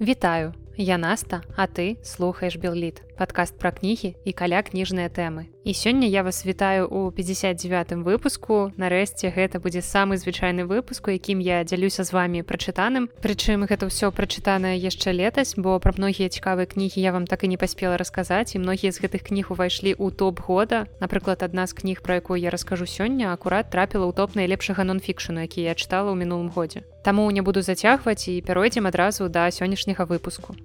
Вітаю, я Наста, а ты слухаеш Белліт, падкаст пра кнігі і каля кніжныя тэмы. І сёння я вас вітаю у 59 выпуску. Нарэшце гэта будзе самы звычайны выпуск, у якім я дзялюся з вами прачытаным. Прычым гэта ўсё прачытанае яшчэ летась, бо пра многія цікавыя кнігі я вам так і не паспела расказаць і многія з гэтых кніг увайшлі ў топ года. Напрыклад, адна з кніг, пра якую я раскажу сёння, акурат трапіла ў топ найлепшага нон-фікшану, які я чытала ў мінулым годзе. Таму не буду зацягваць і пяройдзем адразу да сённяшняга выпуску.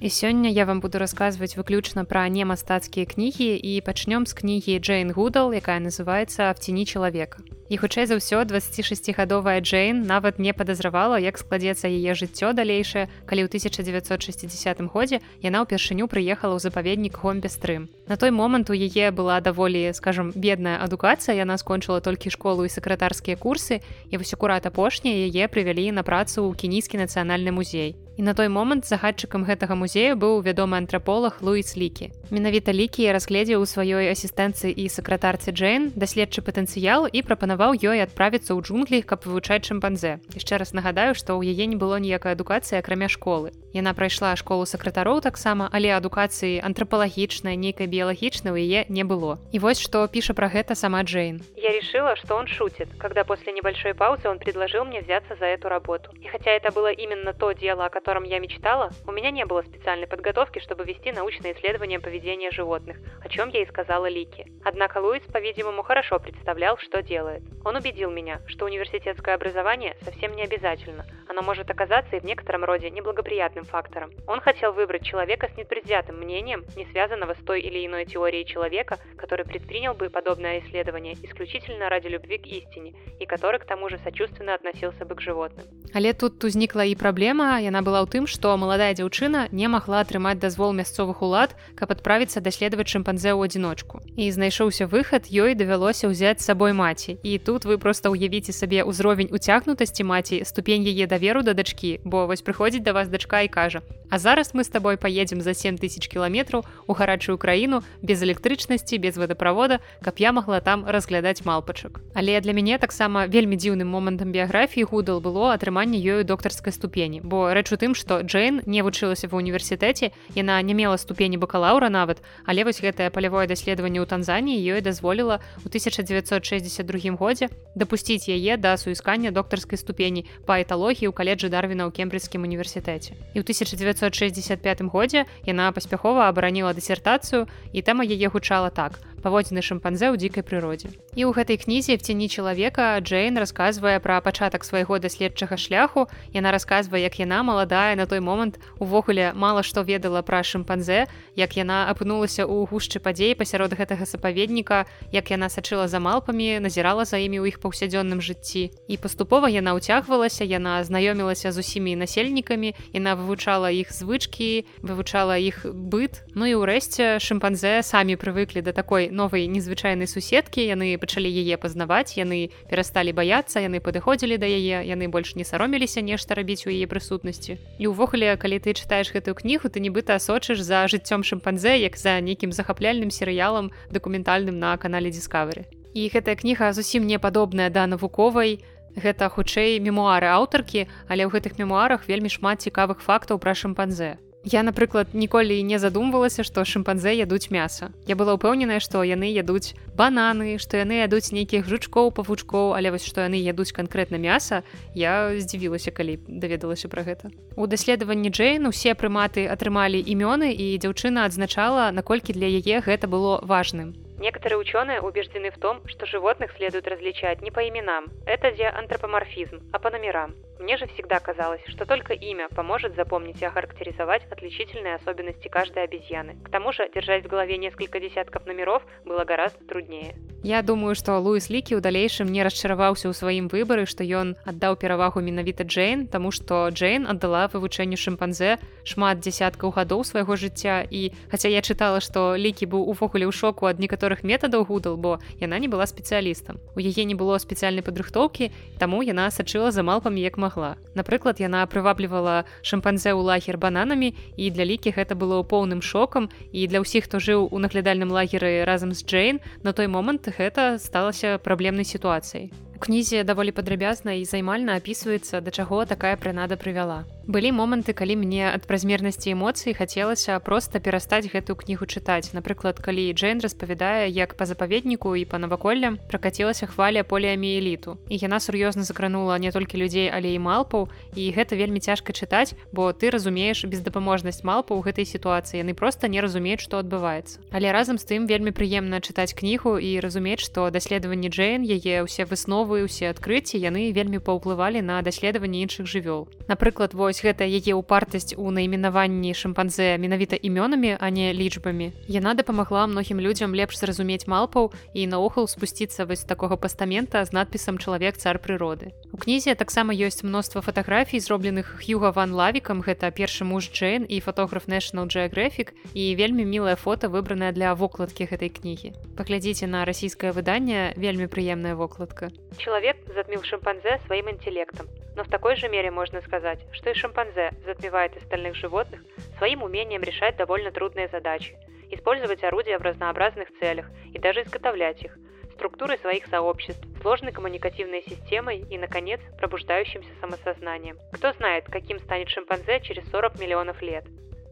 І сёння я вам буду расказваць выключна пра немастацкія кнігі і пачнём з кнігі Джейн Гудал, якая называецца в ціні чалавека. І хутчэй за ўсё 26гадовая Джейн нават не падазравала, як складзецца яе жыццё далейшае, калі ў 1960 годзе яна ўпершыню прыехала ў запаведнік гомбестрым. На той момант у яе была даволі, скажем, бедная адукацыя, яна скончыла толькі школу і сакратарскія курсы і вось акурат апошнія яе прывялі на працу ў кенійскі нацыянальны музей. І на той момант загадчыкам гэтага музею быў вядомы антраполог Луіс лікі. Менавіта лікі разгледзеў у сваёй асістэнцыі і сакратарцы Джейн даследчы патэнцыял і прапанаваў ёй адправіцца ў джунглі, каб вывучаць чымпанзе. Яшчэ раз нагадаю, што ў яе не было ніякай адукацыі акрамя школы. Яна прайшла школу сакратароў таксама, але адукацыі антрапалагічнай, нейкай біялагічнай у яе не было. І вось што піша пра гэта сама Джейн. Я решила, что он шутит, когда после небольшой паузы он предложил мне взяться за эту работу. И хотя это было именно то дело, о котором я мечтала, у меня не было специальной подготовки, чтобы вести научные исследования поведения животных, о чем я и сказала Лике. Однако Луис, по-видимому, хорошо представлял, что делает. Он убедил меня, что университетское образование совсем не обязательно. Оно может оказаться и в некотором роде неблагоприятным фактором. Он хотел выбрать человека с непредвзятым мнением, не связанного с той или иной теорией человека, который предпринял бы подобное исследование исключительно ради любви к истине и который к тому же сочувственно относился бы к животным. Але тут узнікла і праблема, яна была ў тым, што маладая дзяўчына не магла атрымаць дазвол мясцовых улад, каб адправіцца даследаваць чымпанзе ў адзіночку. І знайшоўся выхад, ёй давялося ўзяць з сабой маці. І тут вы просто уявіце сабе ўзровень уцягнутасці маці ступень яе даверу да дачкі бо вось прыходзіць да вас дачка і кажа А зараз мы с тобой поедем за 7 тысяч кіламетраў у гарачую краіну без электрычнасці без водаправода каб я могла там разглядаць малпачак але для мяне таксама вельмі дзіўным момантам біяграфіі гудал было атрыманне ёю доктарскай ступені бо рэч у тым што Джейн не вучылася ва універсітэце яна не мела ступені бакалаўра нават але вось гэтае палявое даследаванне ў танзаніі ёй дазволіла у 1962 годзе дапусціць яе да суіскання доктарскай ступені па эталогіі ў каледжы дарвіна ў кембрыскім універсітэце і ў 1965 годзе яна паспяхова абараніла дысертацыю і тэма яе гучала так паводзіны шымпанзе ў дзікай прыродзе. І ў гэтай кнізе в ціні чалавека Джейн расказвае пра пачатак свайго даследчага шляху. Яна расказвае, як яна маладая на той момант увогуле мала што ведала пра шымпанзе, як яна апынулася ў гушчы падзей пасярод гэтага сапаведніка, як яна сачыла за малпамі, назірала за імі ў іх паўсядзённым жыцці. І паступова яна ўцягвалася, яна знаёмілася з усімі насельнікамі, яна вывучала іх звычкі, вывучала іх быт. Ну і ўрэшце шымпанзе самі прывыклі да такой новай незвычайнай суседкі яны пачалі яе пазнаваць яны перасталі баяцца яны падыходзілі да яе яны больш не сароміліся нешта рабіць у яе прысутнасці. І ўвогуле калі ты чытаеш гэтую кнігу ты нібыта сочыш за жыццём шымпанзе як за нейкім захапляльным серыялам дакументальным на канале дискаверы і гэтая кніга зусім не падобная да навуковай гэта хутчэй мемуары аўтаркі але ў гэтых мемуарах вельмі шмат цікавых фактаў пра шымпанзе Я, напрыклад, ніколі не задумвалася, што шымпанзе ядуць мяса. Я была ўпэўненая, што яны ядуць бананы, што яны ядуць нейкіх жучкоў, павучкоў, але вось што яны ядуць канкрэтна мяса, я здзівілася, калі даведалася пра гэта. У даследаванні Джейн усе прыматы атрымалі імёны і дзяўчына адзначала, наколькі для яе гэта было важным. Некоторые ученые убеждены в том, что животных следует различать не по именам. Это диантропоморфизм, а по номерам. Мне же всегда казалось, что только имя поможет запомнить и охарактеризовать отличительные особенности каждой обезьяны. К тому же, держать в голове несколько десятков номеров было гораздо труднее. Я думаю, што Луіс Лікі ў далейшым не расчараваўся ў сваім выбары, што ён аддаў перавагу менавіта Джейн, таму што Джейн аддала вывучэнню шымпанзе шмат дзясяткаў гадоў свайго жыцця і хаця я чытала, што лікі быў увогуле ў шоку ад некаторых метадаў гудал, бо яна не была спецыялістам. У яе не было спецыяльнай падрыхтоўкі, таму яна сачыла за малпамі як магла. Напрыклад, яна прываблівала шампанзе ў лагер бананамі і для лікі гэта было поўным шокам і для ўсіх, хто жыў у наглядальным лагеры разам з Джейн, на той момант гэта сталася праблемнай сітуацыяй. У кнізе даволі падрабязна і займальна апісваецца, да чаго такая прынада прывяла. Былі моманты калі мне ад празмернасці эмоцый хацелася проста перастаць гэтую кнігу чытаць напрыклад калі Джейн распавядае як па запаведніку і па наваколлям пракацілася хваля поліаміэліту і яна сур'ёзна закранула не толькі людзей але і малпаў і гэта вельмі цяжка чытаць бо ты разумееш бездапаможнасць малпа ў гэтай сітуацыі яны просто не разумеюць што адбываецца але разам з тым вельмі прыемна чытаць кнігу і разумець што даследаванні Джейн яе ўсе высновы усе адкрыцці яны вельмі паўплывалі на даследаванні іншых жывёл напрыклад вось гэта яе упартасць у найменаванні шымпанзе менавіта імёнамі а не лічбамі яна дапамагла многім людзям лепш зразумець малпаў і наогул спусціцца вось такога пастамента з надпісам чалавек цар прыроды у кнізе таксама ёсць мноства фатаграфій зробленых хюга ван лавікам гэта першы муж Джейн і фотограф national geographic і вельмі мілае фото выбранае для вокладкі гэтай кнігі. Паглядзіце на расійскае выданне вельмі прыемная вокладка. Чалавек затміў шымпанзе сваім інтелектам но в такой же мере можно сказать что и шимпанзе затмевает остальных животных своим умением решать довольно трудные задачи использовать орудия в разнообразных целях и даже изготовлять их структурой своих сообществ сложной коммуникативной системой и наконец пробуждающимся самосознанием. Кто знает каким станет шимпанзе через 40 миллионов лет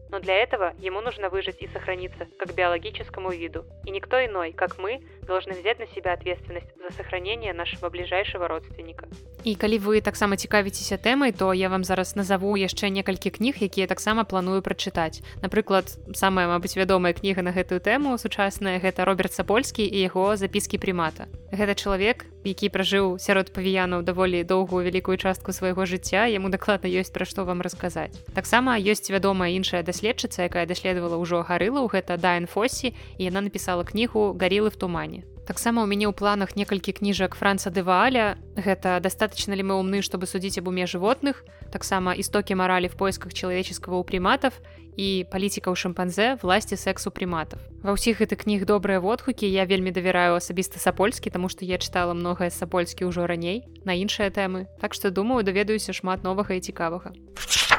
но для этого ему нужно выжить и сохраниться как биологическому виду. И никто иной, как мы, должны взять на себя ответственность за сохранение нашего ближайшего родственника. І калі вы таксама цікавіцеся тэмай, то я вам зараз назову яшчэ некалькі кніг, якія таксама планую прачытаць. Напрыклад, самая мабыць вядомая кніга на гэтую тэму сучасная гэта Роберт Сапольскі і яго запіскі прымата. Гэта чалавек, які пражыў сярод павіянаў даволі доўгую вялікую частку свайго жыцця, яму дакладна ёсць пра што вам расказаць. Таксама ёсць вядомая іншая даследчыца, якая даследавала ўжо гарылаў гэта Дайн Фосі і яна напісала кнігу гарілы в тумане таксама у мяне ў планах некалькі кніжак франца дэвааля гэта достаточно ли мы умны чтобы судить об уме животных таксама істокі морали в поисках человеческого у приматов і палітика ў шимпанзе власти сексу приматов ва ўсіх гэтых кніг добрыя водгукі. Я вельмі давяраю асабіста сапольскі тому что я чытала многае сапольскі ўжо раней на іншыя тэмы. Так что думаю даведаюся шмат новага і цікавага. а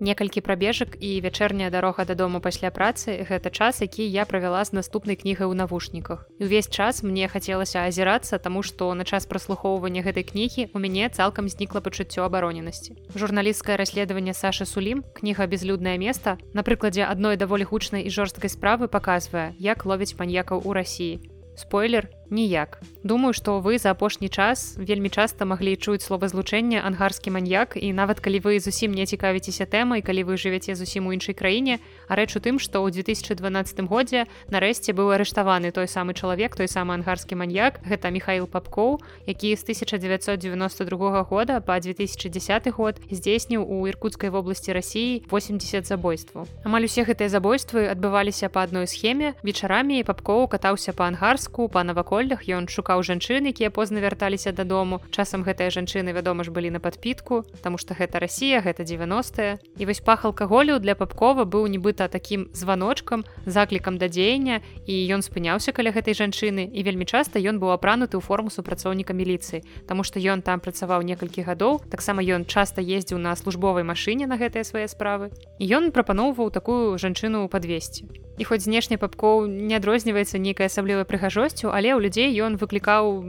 некалькі прабежак і вячэрняя дарога дадому пасля працы гэта час які я правяла з наступнай кнігай у навушніках. Увесь час мне хацелася азірацца таму што на час праслухоўвання гэтай кнігі у мяне цалкам знікла пачуццё абароненасці. Журналісцкае расследаванне Саша сулім кніга безлюднае место на прыкладзе адной даволі гучнай і жорсткай справы паказвае як ловіць маньякаў у рассіі спойлер ніяк. Думаю что вы за апошні час вельмі часта маглі чуць словазлучэнне ангарскі маньяк і нават калі вы зусім не цікавіцеся тэмай калі вы жывяце зусім у іншай краіне а рэч у тым што ў 2012 годзе нарэшце быў арыштаваны той самы чалавек той самы ангарскі маньяк гэта михаил папкоў які з 1992 года по 2010 год здзейсніў у іркутскай вобласці рассіі 80 забойстваў. Амаль усе гэтыя забойствы адбываліся па адной схеме. Вечарамі папкоў катаўся па ангарску па навакол коллях ён шукаў жанчын якія позна вярталіся дадому. Часам гэтыя жанчыны вядома ж былі на падпітку тому что гэта Росія гэта 90 і вось пах алкаголю для папкова быў нібыта таким званочкам заклікам да дзеяння і ён спыняўся каля гэтай жанчыны і вельмі часта ён быў апрануты ў форму супрацоўніка міліцыі. Тому что ён там працаваў некалькі гадоў таксама ён часта ездзіў на службовай машыне на гэтыя свае справы. І ён прапаноўваў такую жанчыну падвесці і хоць знешне папкоў не адрозніваецца нейкай асаблівай прыгажосцю але ў людзей ён выклікаў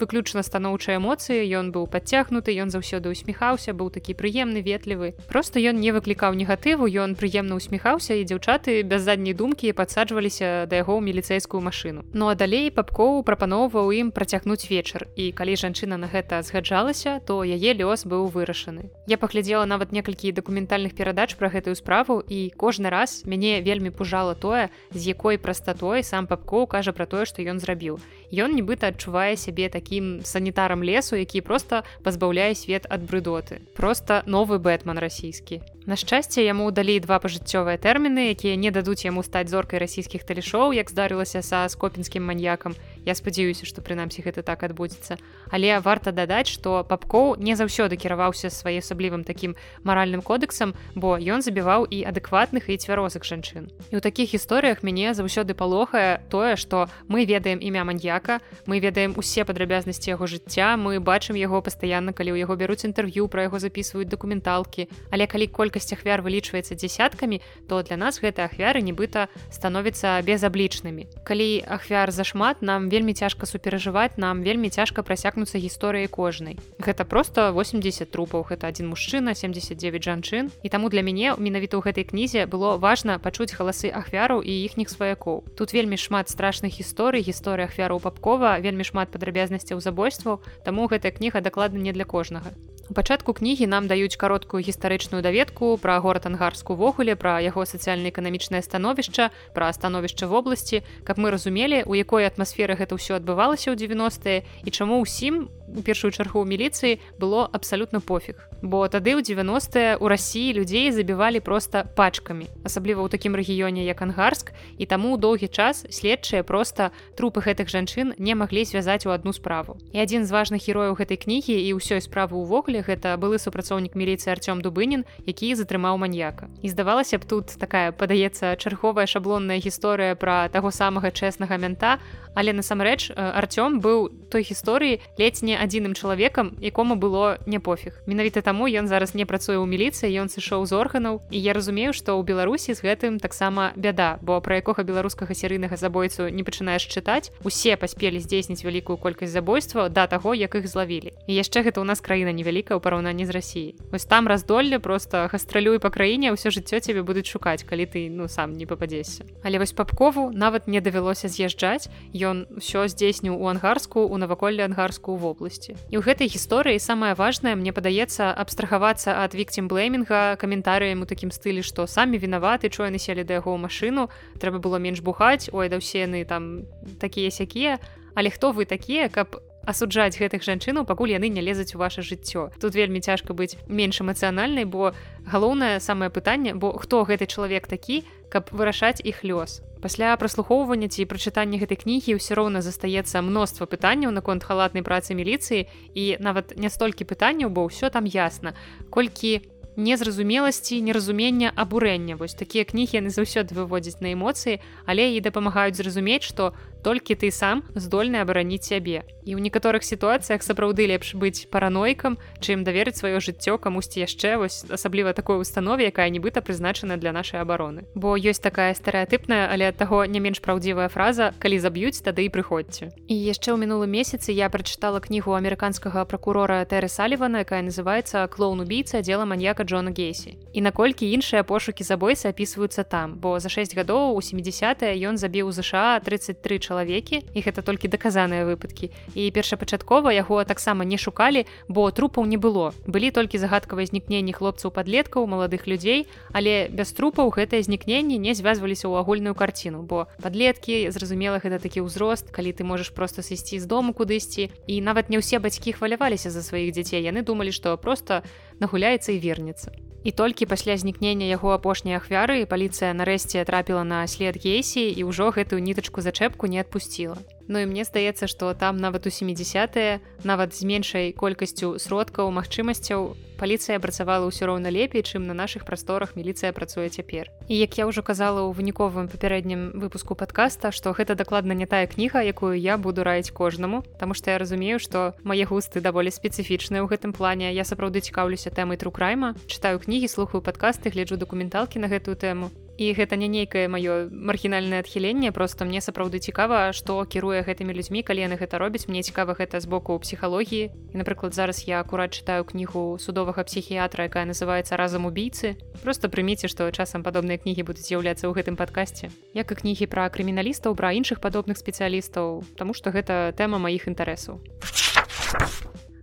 выключна станоўчыя эмоцыі ён быў падцягнуты ён заўсёды усміхаўся быў такі прыемны ветлівы. Просто ён не выклікаў негатыву ён прыемна усміхаўся і дзяўчаты без задняй думкі падсаджваліся да яго ў міліцэйскую машыну. Ну а далей папкоў прапаноўваў ім працягнуць вечар. І калі жанчына на гэта згаджалася то яе лёс быў вырашаны. Я паглядзела нават некалькі дакументальных перадач пра гэтую справу і кожны раз мяне вельмі пужала тое з якой прастатой сам папкоў кажа пра тое што ён зрабіў. Ён нібыта адчувае сябе такім санітарам лесу які просто пазбаўляе свет ад брыдоты просто новы бэтман расійскі На шчасце яму далі два пажыццёвыя тэрміны, якія не дадуць яму стаць зоркай расійскіх тэлешоў, як здарылася са скопінскім маньякам. Я спадзяюся, што прынамсі гэта так адбудзецца. Але варта дадаць, што папкоў не заўсёды кіраваўся свае асаблівым такім маральным кодексам, бо ён забіваў і адэкватных і цвярозак жанчын. І ў такіх гісторыях мяне заўсёды палохае тое, што мы ведаем імя маньяка, мы ведаем усе падрабязнасці яго жыцця, мы бачым яго пастаянна, калі ў яго бяруць інтэрв'ю, пра яго записываюць дакументалкі. Але калі коль колькасць ахвяр вылічваецца дзясяткамі то для нас гэтыя ахвяры нібыта становіцца безаблічнымі калі ахвяр зашмат нам вельмі цяжка суперажываць нам вельмі цяжка прасякнуцца гісторыяй кожнай. Гэта просто 80 трупаў гэта один мужчына 79 жанчын. І таму для мяне менавіта ў гэтай кнізе было важна пачуць галасы ахвяраў і іхніх сваякоў. Тут вельмі шмат страшных гісторый гісторыя ахвяраў папкова вельмі шмат падрабязнасцяў забойстваў таму гэтая кніга дакладна не для кожнага У пачатку кнігі нам даюць кароткую гістарычную даведку пра горад ангарску ввогуле пра яго сацыяльна-эканамічнае становішча пра становішча вобласці каб мы разумелі у якой атмасферы гэта ўсё адбывалася ў 90е і чаму ўсім у першую чаргу ў міліцыі было абсалютна пофіг. Бо тады ў 90е у рассіі людзей забівалі проста пачкамі асабліва ў такім рэгіёне як ангарск і таму доўгі час следчыя проста трупы гэтых жанчын не маглі звязаць у одну справу. І адзін з важных герояў гэтай кнігі і ўсёй справы ўвогуле гэта былы супрацоўнік міліцыі Арцём дубынін які затрымаў маньяка. І здавалася б тут такая падаецца чарговая шаблонная гісторыя пра таго самага чэснага мента але насамрэч Арцём быў той гісторыі ледзь не адзіным чалавекам якому было не пофіг. Менавіта таму ён зараз не працуе ў міліцыі ён сышоў з органаў. І я разумею што ў беларусі з гэтым таксама бяда бо пра якога беларускага серыйнага забойцу не пачынаеш чытаць усе паспелі здзейсніць вялікую колькасць забойства да таго як іх злавілі. І яшчэ гэта у нас краіна невялікая ў параўнанні з рассіі вось там раздолле просто гастралюй па краіне ўсё жыццё цябе будуць шукаць калі ты ну сам не попадзешся але вось папкову нават не давялося з'язджаць ён усё здзейсніў у ангарску у наваколле ангарску ў вобласці. І ў гэтай гісторыі самае важнае мне падаецца абстрахавацца ад вікцім блеймінга каментарыям у такім стылі што самі вінаваты чуе населі да яго машыну трэба было менш бухаць ой да ўсе яны там такія сякія але хто вы такія каб асуджаць гэтых жанчынаў пакуль яны не лезуць у ваше жыццё. Тут вельмі цяжка быць менш эмацыянальнай бо галоўнае самае пытанне бо хто гэты чалавек такі каб вырашаць іх лёс? Пасля праслухоўвання ці прачытання гэтай кнігі ўсё роўна застаецца мноства пытанняў наконт халатнай працы міліцыі і нават не столькі пытанняў бо ўсё там ясна. Колькі незразумеласці неразумення абурэння. Вось такія кнігі яны заўсёды выводзяць на эмоцыі але і дапамагаюць зразумець што толькі ты сам здольны абараніць сябе і ў некаторых сітуацыях сапраўды лепш быць паранойкам чым даверыць сваё жыццё камусьці яшчэ вось асабліва такой установе якая нібыта прызначана для нашай абароны бо ёсць такая стэеатыпная але ад таго не менш праўдзівая фраза калі заб'юць тады і прыходзьце і яшчэ ў мінулым месяцы я прачытала кнігу амерыканскага пракурора тэры салівана якая называется клоун убийца. Дзела маньяка Джона гейсі і наколькі іншыя пошукі забойцы апісваюцца там. Бо за 6 гадоў у 70 ён забіў ЗША 33 чалавек чалавекі і гэта толькі даказаныя выпадкі. І першапачаткова яго таксама не шукалі бо трупаў не было. Былі толькі загадкавыя знікненні хлопцаў падлеткаў маладых людзей але без трупаў гэтае знікненне не звязваліся ў агульную карціну бо падлеткі зразумела гэта такі ўзрост калі ты можаш просто сысці з дому кудысьці. І нават не ўсе бацькі хваляваліся за сваіх дзяцей. Яны думалі што просто нагуляецца і вернецца І толькі пасля знікнення яго апошняй ахвяры паліцыя нарэшце трапіла на след гейсі і ўжо гэтую нітачку зачэпку не адпусціла. Ну і мне здаецца, што там нават у 70е нават з меншай колькасцю сродкаў магчымасцяў паліцыя працавала ўсё роўна лепей, чым на нашых прасторах міліцыя працуе цяпер. І як я ўжо казала ў выніковым папярэднім выпуску падкаста, што гэта дакладна не тая кніга, якую я буду раіць кожнаму, Таму што я разумею, што мае густы даволі спецыфічныя ў гэтым плане. Я сапраўды цікаўлюся тэмай трукрайма, чытаю кнігі, слухаю падкасты, гляджу дакументалкі на гэтую тэму і гэта не нейкае маё маргінальнае адхіленне просто мне сапраўды цікава што кіруе гэтымі людзьмі калі яны гэта робяць. Мне цікава гэта з боку псіхалогіі. І напрыклад зараз я акурат чытаю кнігу судовага псіхіятра якая называется разам убійцы просто прыміце што часам падобныя кнігі будуць з'яўляцца ў гэтым падкасці як і кнігі пра крыміналістаў пра іншых падобных спецыялістаў Таму што гэта тэма маіх інтарэсаў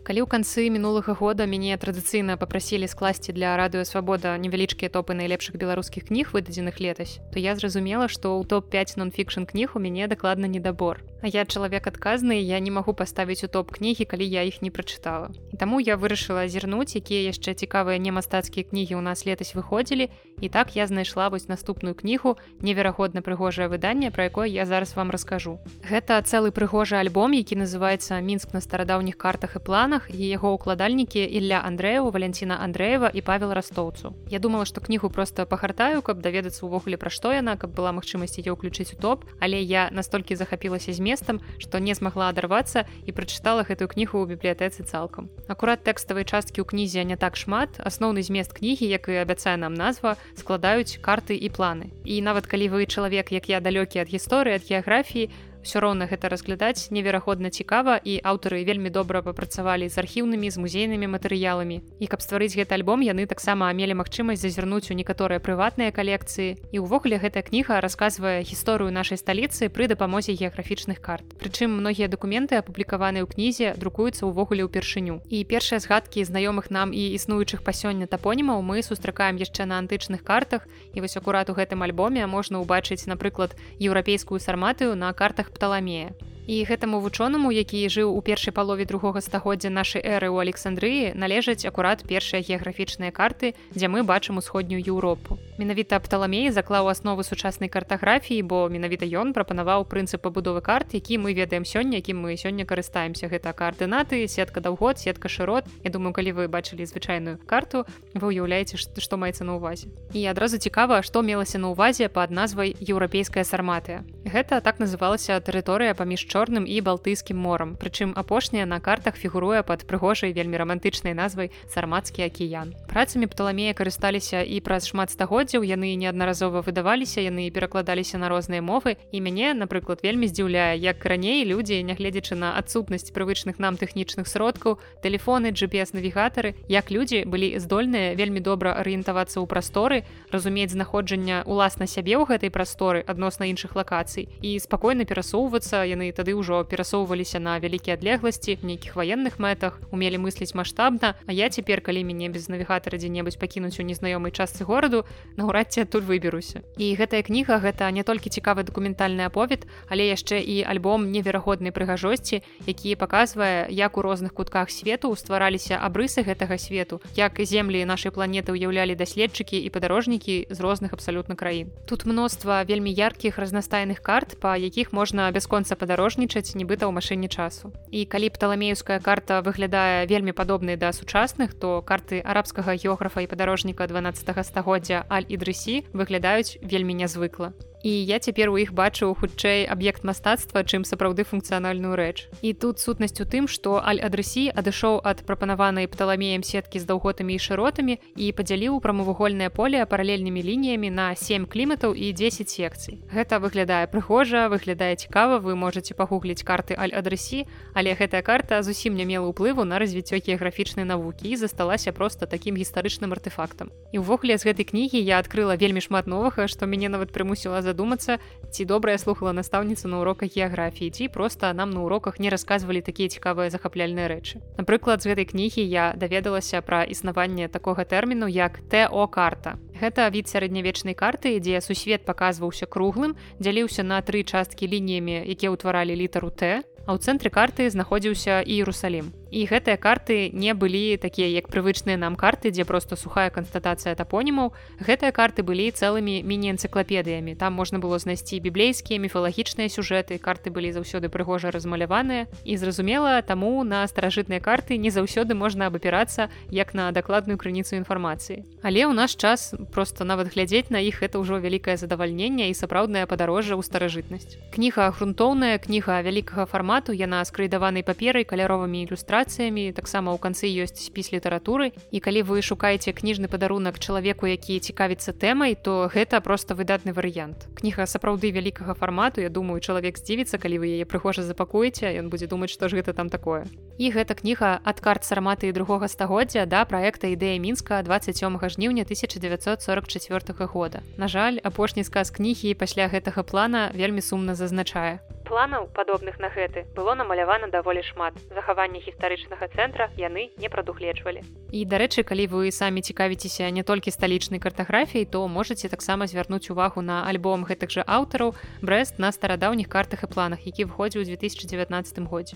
калі ў канцы мінулага года мяне традыцыйна папрасілі скласці для радыё свабода невялічкія топы найлепшых беларускіх кніг выдадзеных летась то я зразумела што ў топ-5 нон-фікшн кніг у мяне дакладна недабор. А я чалавек адказны я не магу паставіць у топ кнігі калі я іх не прачытала. Таму я вырашыла азірнуць якія яшчэ цікавыя не мастацкія кнігі ў нас летась выходзілі. І так я знайшла вось наступную кнігу неверагодна прыгожае выданне пра якое я зараз вам раскажу. Гэта цэлы прыгожы альбом які называется мінск на старадаўніх картах і планах і яго ўкладальнікі Ілля Андрэеву Валянціна Андрэева і павел растоўцу Я думала што кнігу просто пахартаю каб даведацца увогуле пра што яна каб была магчымасць яе ўключыць у топ. Але я настолькі захапілася зме местам што не змагла адарвацца і прачытала гэтую кнігу ў бібліятэцы цалкам. Акурат тэкставай часткі ў кнізе не так шмат. Асноўны змест кнігі як і абяцае нам назва складаюць карты і планы. І нават калі вы чалавек як я далёкі ад гісторыі ад геаграфіі все роўна гэта разглядаць неверагодна цікава і аўтары вельмі добра папрацавалі з архіўнымі з музейнымі матэрыяламі. І каб стварыць гэты альбом яны таксама мелі магчымасць зазірнуць у некаторыя прыватныя калекцыі. І ўвогуле гэтая кніга расказвае гісторыю нашай сталіцы пры дапамозе геаграфічных карт. Прычым многія дакументы апублікаваныя ў кнізе друкуюцца ўвогуле ўпершыню. І першыя згадкі знаёмых нам і існуючых па сёння тапонімаў мы сустракаем яшчэ на антычных картах. І вось акурат у гэтым альбоме можна ўбачыць напрыклад еўрапейскую сарматыю на картах пталамея і гэтаму вучонаму які жыў у першай палове другога стагоддзя нашай эры ў александрыі належаць акурат першыя геаграфічныя карты дзе мы бачым усходнюю еўропу. Менавіта пталамей заклаў асновы сучаснай картаграфіі бо менавіта ён прапанаваў прынцып пабудовы карт які мы ведаем сёння якім мы сёння карыстаемся. Гэта каардынаты сетка даўгод сетка шырот. Я думаю калі вы бачылі звычайную карту вы уяўляеце што маецца на увазе і адразу цікава што мелася на увазе пад назвай еўрапейская сарматыя гэта так называлася тэрыторыя паміж чор чорным і балтыйскім морам. Прычым апошняя на картах фігуруе пад прыгожай вельмі романтычнай назвай сармацкі акіян працамі пталамея карысталіся і праз шмат стагоддзяў яны неаднаразова выдаваліся яны перакладаліся на розныя мовы і мяне напрыклад вельмі здзіўляе як раней людзі нягледзячы на адсутнасць прывычных нам тэхнічных сродкаў тэлефоны GPS навігатары як людзі былі здольныя вельмі добра арыентавацца ў прасторы разумець знаходжання уласна сябе ў гэтай прасторы адносна іншых лакацый і спакойна перасоўвацца яны тады ўжо перасоўваліся на вялікія адлегласці нейкіх ваенных мэтах умелі мысліць маштабна А я цяпер калі мяне без навігатара дзе-небудзь пакінуць у незнаёмай частцы гораду наўрад ці адтуль выберуся. І гэтая кніга гэта не толькі цікавы дакументальны аповед але яшчэ і альбом неверагоднай прыгажосці які паказвае як у розных кутках свету ствараліся абрысы гэтага свету як землі нашай планеты ўяўлялі даследчыкі і падарожнікі з розных абсалютна краін. Тут мноства вельмі яркіх разнастайных карт па якіх можна бясконца падарожні падарожнічаць нібыта ў машыне часу. І калі пталамеюская карта выглядае вельмі падобнай да сучасных то карты арабскага географа і падарожніка 12 стагоддзя аль-ідрысі выглядаюць вельмі нязвыкла і я цяпер у іх бачу хутчэй аб'ект мастацтва чым сапраўды функцыянальную рэч. І тут сутнасць у тым што аль-адрысі адышоў ад прапанаванай пталамеем сеткі з даўготамі і шыротамі і падзяліў прамавугольнае поле паралельнымі лініямі на 7 кліматаў і 10 секцый. Гэта выглядае прыгожа выглядае цікава вы можете пагугліць карты аль-адрысі але гэтая карта зусім не мела ўплыву на развіццё геаграфічнай навукі і засталася просто такім гістарычным артефактам і ўвогуле з гэтай кнігі я адкрыла вельмі шмат новага што мяне нават прымусіла за задумацца ці добра я слухала настаўніцу на уроках геаграфіі ці проста нам на уроках не расказвалі такія цікавыя захапляльныя рэчы. Напрыклад з гэтай кнігі я даведалася пра існаванне такога тэрміну як то карта. Гэта від сярэднявечнай карты дзе сусвет паказваўся круглым дзяліўся на тры часткі лініямі якія ўтваралі літару т а ў цэнтры карты знаходзіўся іерусалім і гэтыя карты не былі такія як прывычныя нам карты дзе просто сухая канстатацыя тапонімаў гэтыя карты былі цэлымі міні-энцыклапедыямі. Там можна было знайсці біблейскія міфалагічныя сюжэты карты былі заўсёды прыгожа размаляваныя. І зразумела таму на старажытныя карты не заўсёды можна абапірацца як на дакладную крыніцу інфармацыі. Але ў наш час просто нават глядзець на іх это ўжо вялікае задавальненне і сапраўднае падарожжа ў старажытнасць. Кніга грунтоўная кніга вялікага фармату яна скрыдаванай паперай каляровымі ілюстрацыямі ілюстрацыямі таксама ў канцы ёсць спіс літаратуры і калі вы шукаеце кніжны падарунак чалавеку які цікавіцца тэмай то гэта просто выдатны варыянт. Кніга сапраўды вялікага фармату. Я думаю чалавек здзівіцца калі вы яе прыгожа запакуеце ён будзе думаць што ж гэта там такое і гэта кніга ад карт сарматы другога стагоддзя да праекта ідэя мінска 27 жніўня 1944 года. На жаль апошні сказ кнігі пасля гэтага плана вельмі сумна зазначае. Планаў падобных на гэты было намалявана даволі шмат. Захаванне гістарычнага цэнтра яны не прадугледжвалі. І дарэчы калі вы самі цікавіцеся не толькі сталічнай картаграфіяй то можете таксама звярнуць увагу на альбом гэтых жа аўтараў брест на старадаўніх картах і планах які выходзіў у 2019 годзе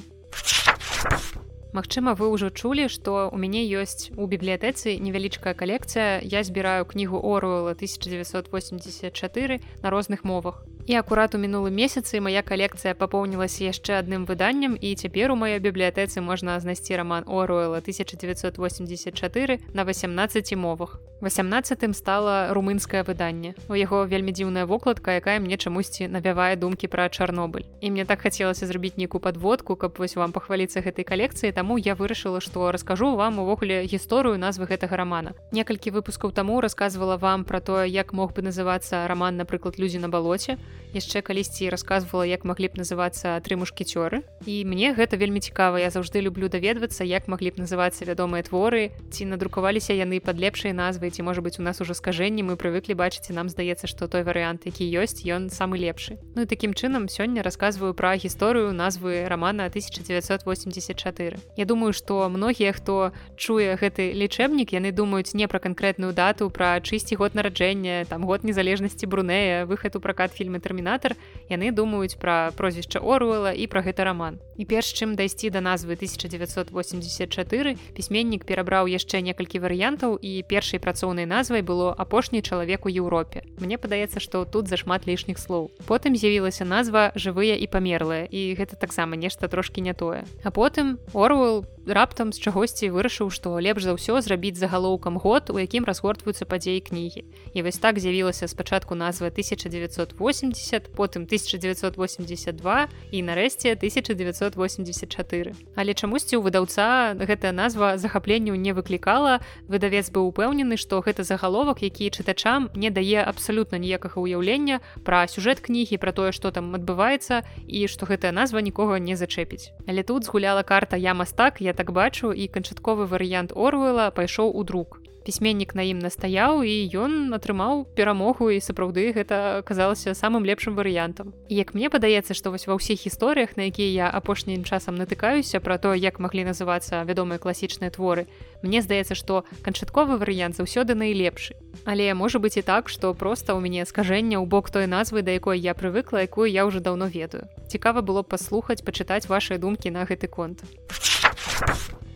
Магчыма вы ўжо чулі што у мяне ёсць у бібліятэцы невялічкая калекцыя. Я збіраю кнігу орула 1984 на розных мовах І акурат у мінулым месяцы моя калекцыя папоўнілася яшчэ адным выданнем і цяпер у маёй бібліятэцы можна знайсці роман Оруэла 1984 на 18 мовах. 18 стала румынскае выданне. У яго вельмі дзіўная вокладка, якая мне чамусьці навявае думкі пра Чарнобыль. І мне так хацелася зрабіць нейкую падводку, каб вось вам пахваліцца гэтай калекцыі, таму я вырашыла, што раскажу вам увогуле гісторыю назвы гэтага рамана. Некалькі выпускаў таму рассказывала вам пра тое, як мог бы называцца раман, напрыклад, людзі на балоце яшчэ калісьці расказвала як маглі б называцца тры мушкецёры. І мне гэта вельмі цікава. Я заўжды люблю даведвацца як маглі б называцца вядомыя творы. Ці надрукаваліся яны пад лепшай назвай ці можа быть у нас уже скажэнні мы прывыклі бачыць нам здаецца што той варыянт які ёсць ён самы лепшы. Ну і такім чынам сёння расказваю пра гісторыю назвы романа 1984 Я думаю што многія хто чуе гэты лічэбнік яны думаюць не пра канкрэтную дату пра чысці год нараджэння там год незалежнасці брунея выхад у пракат фільмы тэрмінатор яны думаюць пра прозвішча оруэла і пра гэта роман і перш чым дайсці да назвы 1984 пісьменнік перабраў яшчэ некалькі варыянтаў і першай працоўнай назвай было апошні чалавек у Еўропе Мне падаецца што тут зашмат лішніх слоў. Потым з'явілася назва жывыя і памерлыя і гэта таксама нешта трошки не тое. А потым орвел раптам з чагосьці вырашыў што лепш за ўсё зрабіць загалоўкам год у якім разгортваюцца падзеі кнігі. І вось так з'явілася спачатку назва 1980 потым 1982 і нарэшце 1984 але чамусьці у выдаўца гэтая назва захапленню не выклікала. Выдавец быў упэўнены што гэта загаловак які чытачам не дае абсалютна ніякага ўяўлення пра сюжэт кнігі пра тое што там адбываецца і што гэтая назва нікога не зачэпіць. Але тут згуляла карта я мастак я так бачу і канчатковы варыянт орвела пайшоў у друк пісьменнік на ім настаяў і ён атрымаў перамогу і сапраўды гэта аказалася самым лепшым варыянтам. Як мне падаецца што вось ва ўсіх гісторыях на якія я апошнім часам натыкаюся пра то як маглі называцца вядомыя класічныя творы мне здаецца што канчатковы варыянт заўсёды найлепшы. Але можа быть і так што проста ў мяне скажэння ў бок той назвы да якой я прывыкла якую я ўжо даўно ведаю. Цікава было паслухаць пачытаць вашыя думкі на гэты конт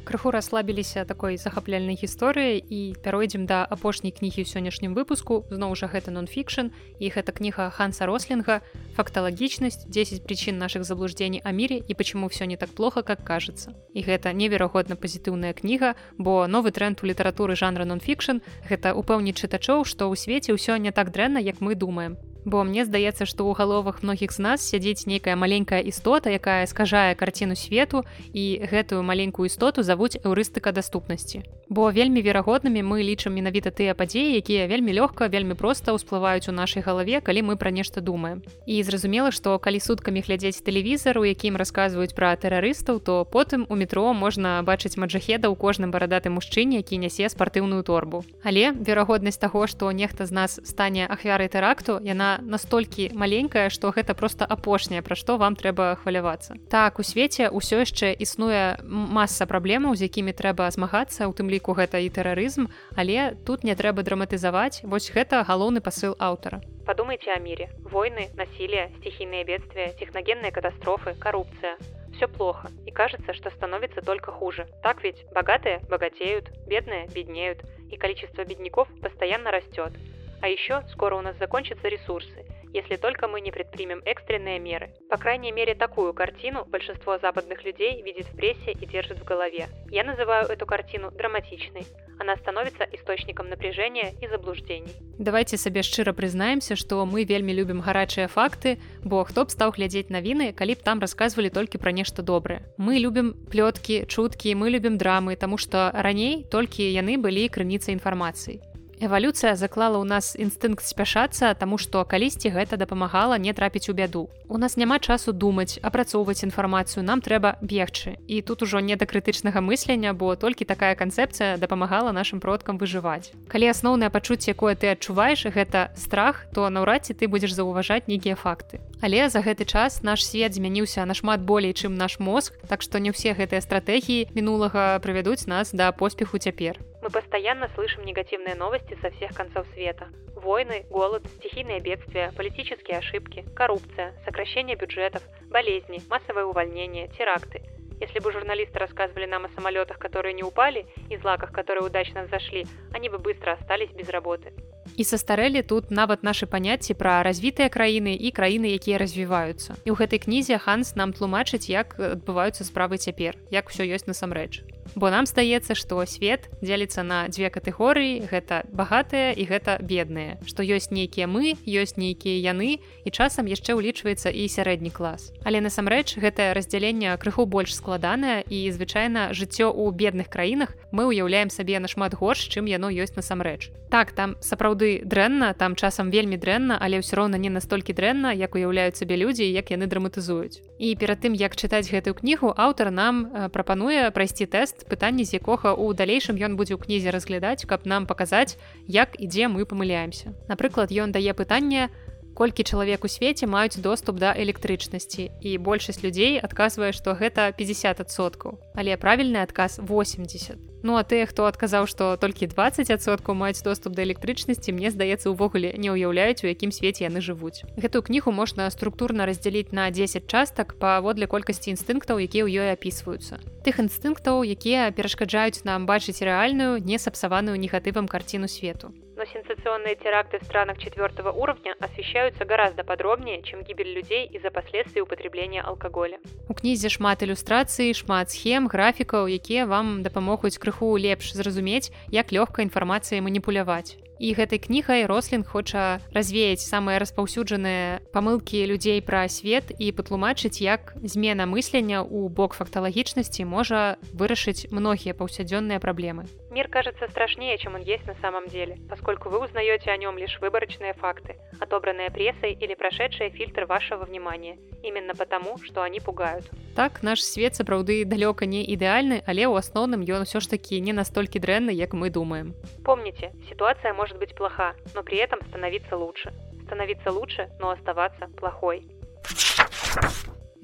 крыху расслабіліся такой захапляльнай гісторыі і пяройдзем да апошняй кнігі ў сённяшнім выпуску. Зноў жа гэта нон-фікшн і гэта кніга ханса рослінга факталагічнасць. 10 прычын наших заблуждений о мире і почему все не так плохо как кажется і гэта неверагодна пазітыўная кніга бо новы тренд у літаратуры жанра нон-фікшн гэта упэўніць чытачоў што ў свеце ўсё не так дрэнна як мы думаем бо мне здаецца што ў галовах многіх з нас сядзіць нейкая маленькая істота якая скажае карціну свету і гэтую маленькую істоту завуць эўрыстыка даступнасці. Бо вельмі верагоднымі мы лічым менавіта тыя падзеі якія вельмі лёгка вельмі проста ўсплываюць у нашай галаве калі мы пра нешта думаем. І зразумела што калі суткамі глядзець тэлевізар у якім расказваюць пра тэрарыстаў то потым у метро можна бачыць маджахеда ў кожным барадаты мужчыне які нясе спартыўную торбу. Але верагоднасць таго што нехта з нас стане ахвярай тэракту яна настолькі маленькая што гэта просто апошняе пра што вам трэба хвалявацца. Так у свеце ўсё яшчэ існуе масса праблемаў з якімі трэба змагацца у тым ліку гэта і тэрарызм але тут не трэба драматызаваць вось гэта галоўны пасыл аўтара. Подумайте о мире войны насилие стихийные бедствия техногенные катастрофы коррупция все плохо. И кажется что становится только хуже. Так ведь? Богатые богатеют бедные беднеют и количество бедняков постоянно растет А еще скоро у нас закончатся ресурсы, если только мы не предпримем экстренные меры. По крайней мере, такую картину большинство западных людей видит в прессе и держит в голове. Я называю эту картину драматичной. Она становится источником напряжения и заблуждений. Давайте сабе шчыра прызнаемся, што мы вельмі любім гарачыя факты, бо хто б стаў глядзець навіны, калі б там расказвалі толькі пра нешта добрае. Мы любім плёткі, чуткі, мы любім драмы, таму што раней толькі яны былі крыніцай інфармацыі. Эвалюцыя заклала ў нас інстынкт спяшацца, таму што калісьці гэта дапамагала не трапіць у бяду. У нас няма часу думаць, апрацоўваць інфармацыю, нам трэба бегчы. І тут ужо не да крытычнага мыслення, бо толькі такая канцэпцыя дапамагала нашим продкам выжываць. Калі асноўнае пачуцце, якое ты адчуваеш, гэта страх, то наўрад ці ты будзеш заўважаць нейкія факты. Але за гэты час наш свет змяніўся нашмат болей, чым наш мозг, так што не ўсе гэтыя стратэгіі мінулага прывядуць нас да поспеху цяпер. Мы постоянно слышим негативные новости со всех концов света. Войны, голод, стихийные бедствия, политические ошибки, коррупция, сокращение бюджетов, болезни, массовое увольнение, теракты. Если бы журналисты рассказывали нам о самолетах, которые не упали, и злаках, которые удачно взошли, они бы быстро остались без работы. І састарэлі тут нават нашы паняцці пра развітыя краіны і краіны, якія развіваюцца. І ў гэтай кнізе Ханс нам тлумачыць, як адбываюцца справы цяпер, як усё ёсць насамрэч бо нам здаецца што свет дзеліцца на дзве катэгорыі. Гэта багатыя і гэта бедныя. Што ёсць нейкія мы ёсць нейкія яны і часам яшчэ ўлічваецца і сярэдні клас. Але насамрэч гэтае раздзяленне крыху больш складанае і звычайна жыццё ў бедных краінах мы ўяўляем сабе нашмат горш чым яно ёсць насамрэч. Так там сапраўды дрэнна там часам вельмі дрэнна але ўсё роўна не настолькі дрэнна як уяўляюць сабе людзі як яны драматызуюць. І перад тым як чытаць гэтую кнігу аўтар нам прапануе прайсці тэст пытанне з якога у далейшым ён будзе ў кнізе разглядаць каб нам паказаць як і дзе мы памыляемся напрыклад ён дае пытанне колькі чалавек у свеце маюць доступ да электрычнасці і большасць людзей адказвае што гэта 50соткаў але правільны адказ 80 Ну а тыя хто адказаў што толькі 20соткаў маюць доступ да электрычнасці мне здаецца увогуле не ўяўляюць у якім свеце яны жывуць. Гэтую кнігу можна структурна раздзяліць на 10 частак паводле колькасці інстынктаў якія ў ёй апісваюцца. Тых інстынктаў якія перашкаджаюць нам бачыць рэальную не сапсаваную негатывам карціну свету но сенсационные теракты в странах четвертого уровня освещаются гораздо подробнее, чем гибель людей из-за последствий употребления алкоголя. У кнізе шмат ілюстрацый, шмат схем, графікаў, якія вам дапамогуць крыху лепш зразумець, як лёгка інфармацыяй маніпуляваць і гэтай кнігай рослін хоча развеяць самыя распаўсюджаныя памылкі людзей пра свет і патлумачыць як змена мыслення ў бок факталагічнасці можа вырашыць многія паўсядзённыя праблемы мир кажется страшнее чем он есть на самом деле поскольку вы узнаете о нем лишь выборочные факты отобранные прессой или прошедшие фильтр вашего внимания именно потому что они пугают так наш свет сапраўды далёка не ідэальны але ў асноўным ён усё ж такі не настолькі дрэнны як мы думаем помните ситуация может может быть плоха, но при этом становиться лучше. Становиться лучше, но оставаться плохой.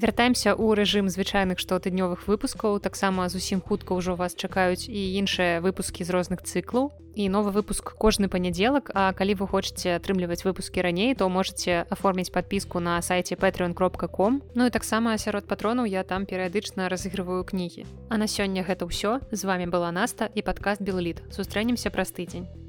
Вяртаемся ў рэжым звычайных штотыднёвых выпускаў, таксама зусім хутка ўжо вас чакаюць і іншыя выпускі з розных цыклаў. І новы выпуск кожны панядзелак, А калі вы хочаце атрымліваць выпускі раней, то можете аформіць падпіску на сайце patreon кропка.com. Ну і таксама сярод патронаў я там перыядычна разыгрываю кнігі. А на сёння гэта ўсё. З вами была Наста і падкаст Белліт. Сустрэнемся праз тыдзень.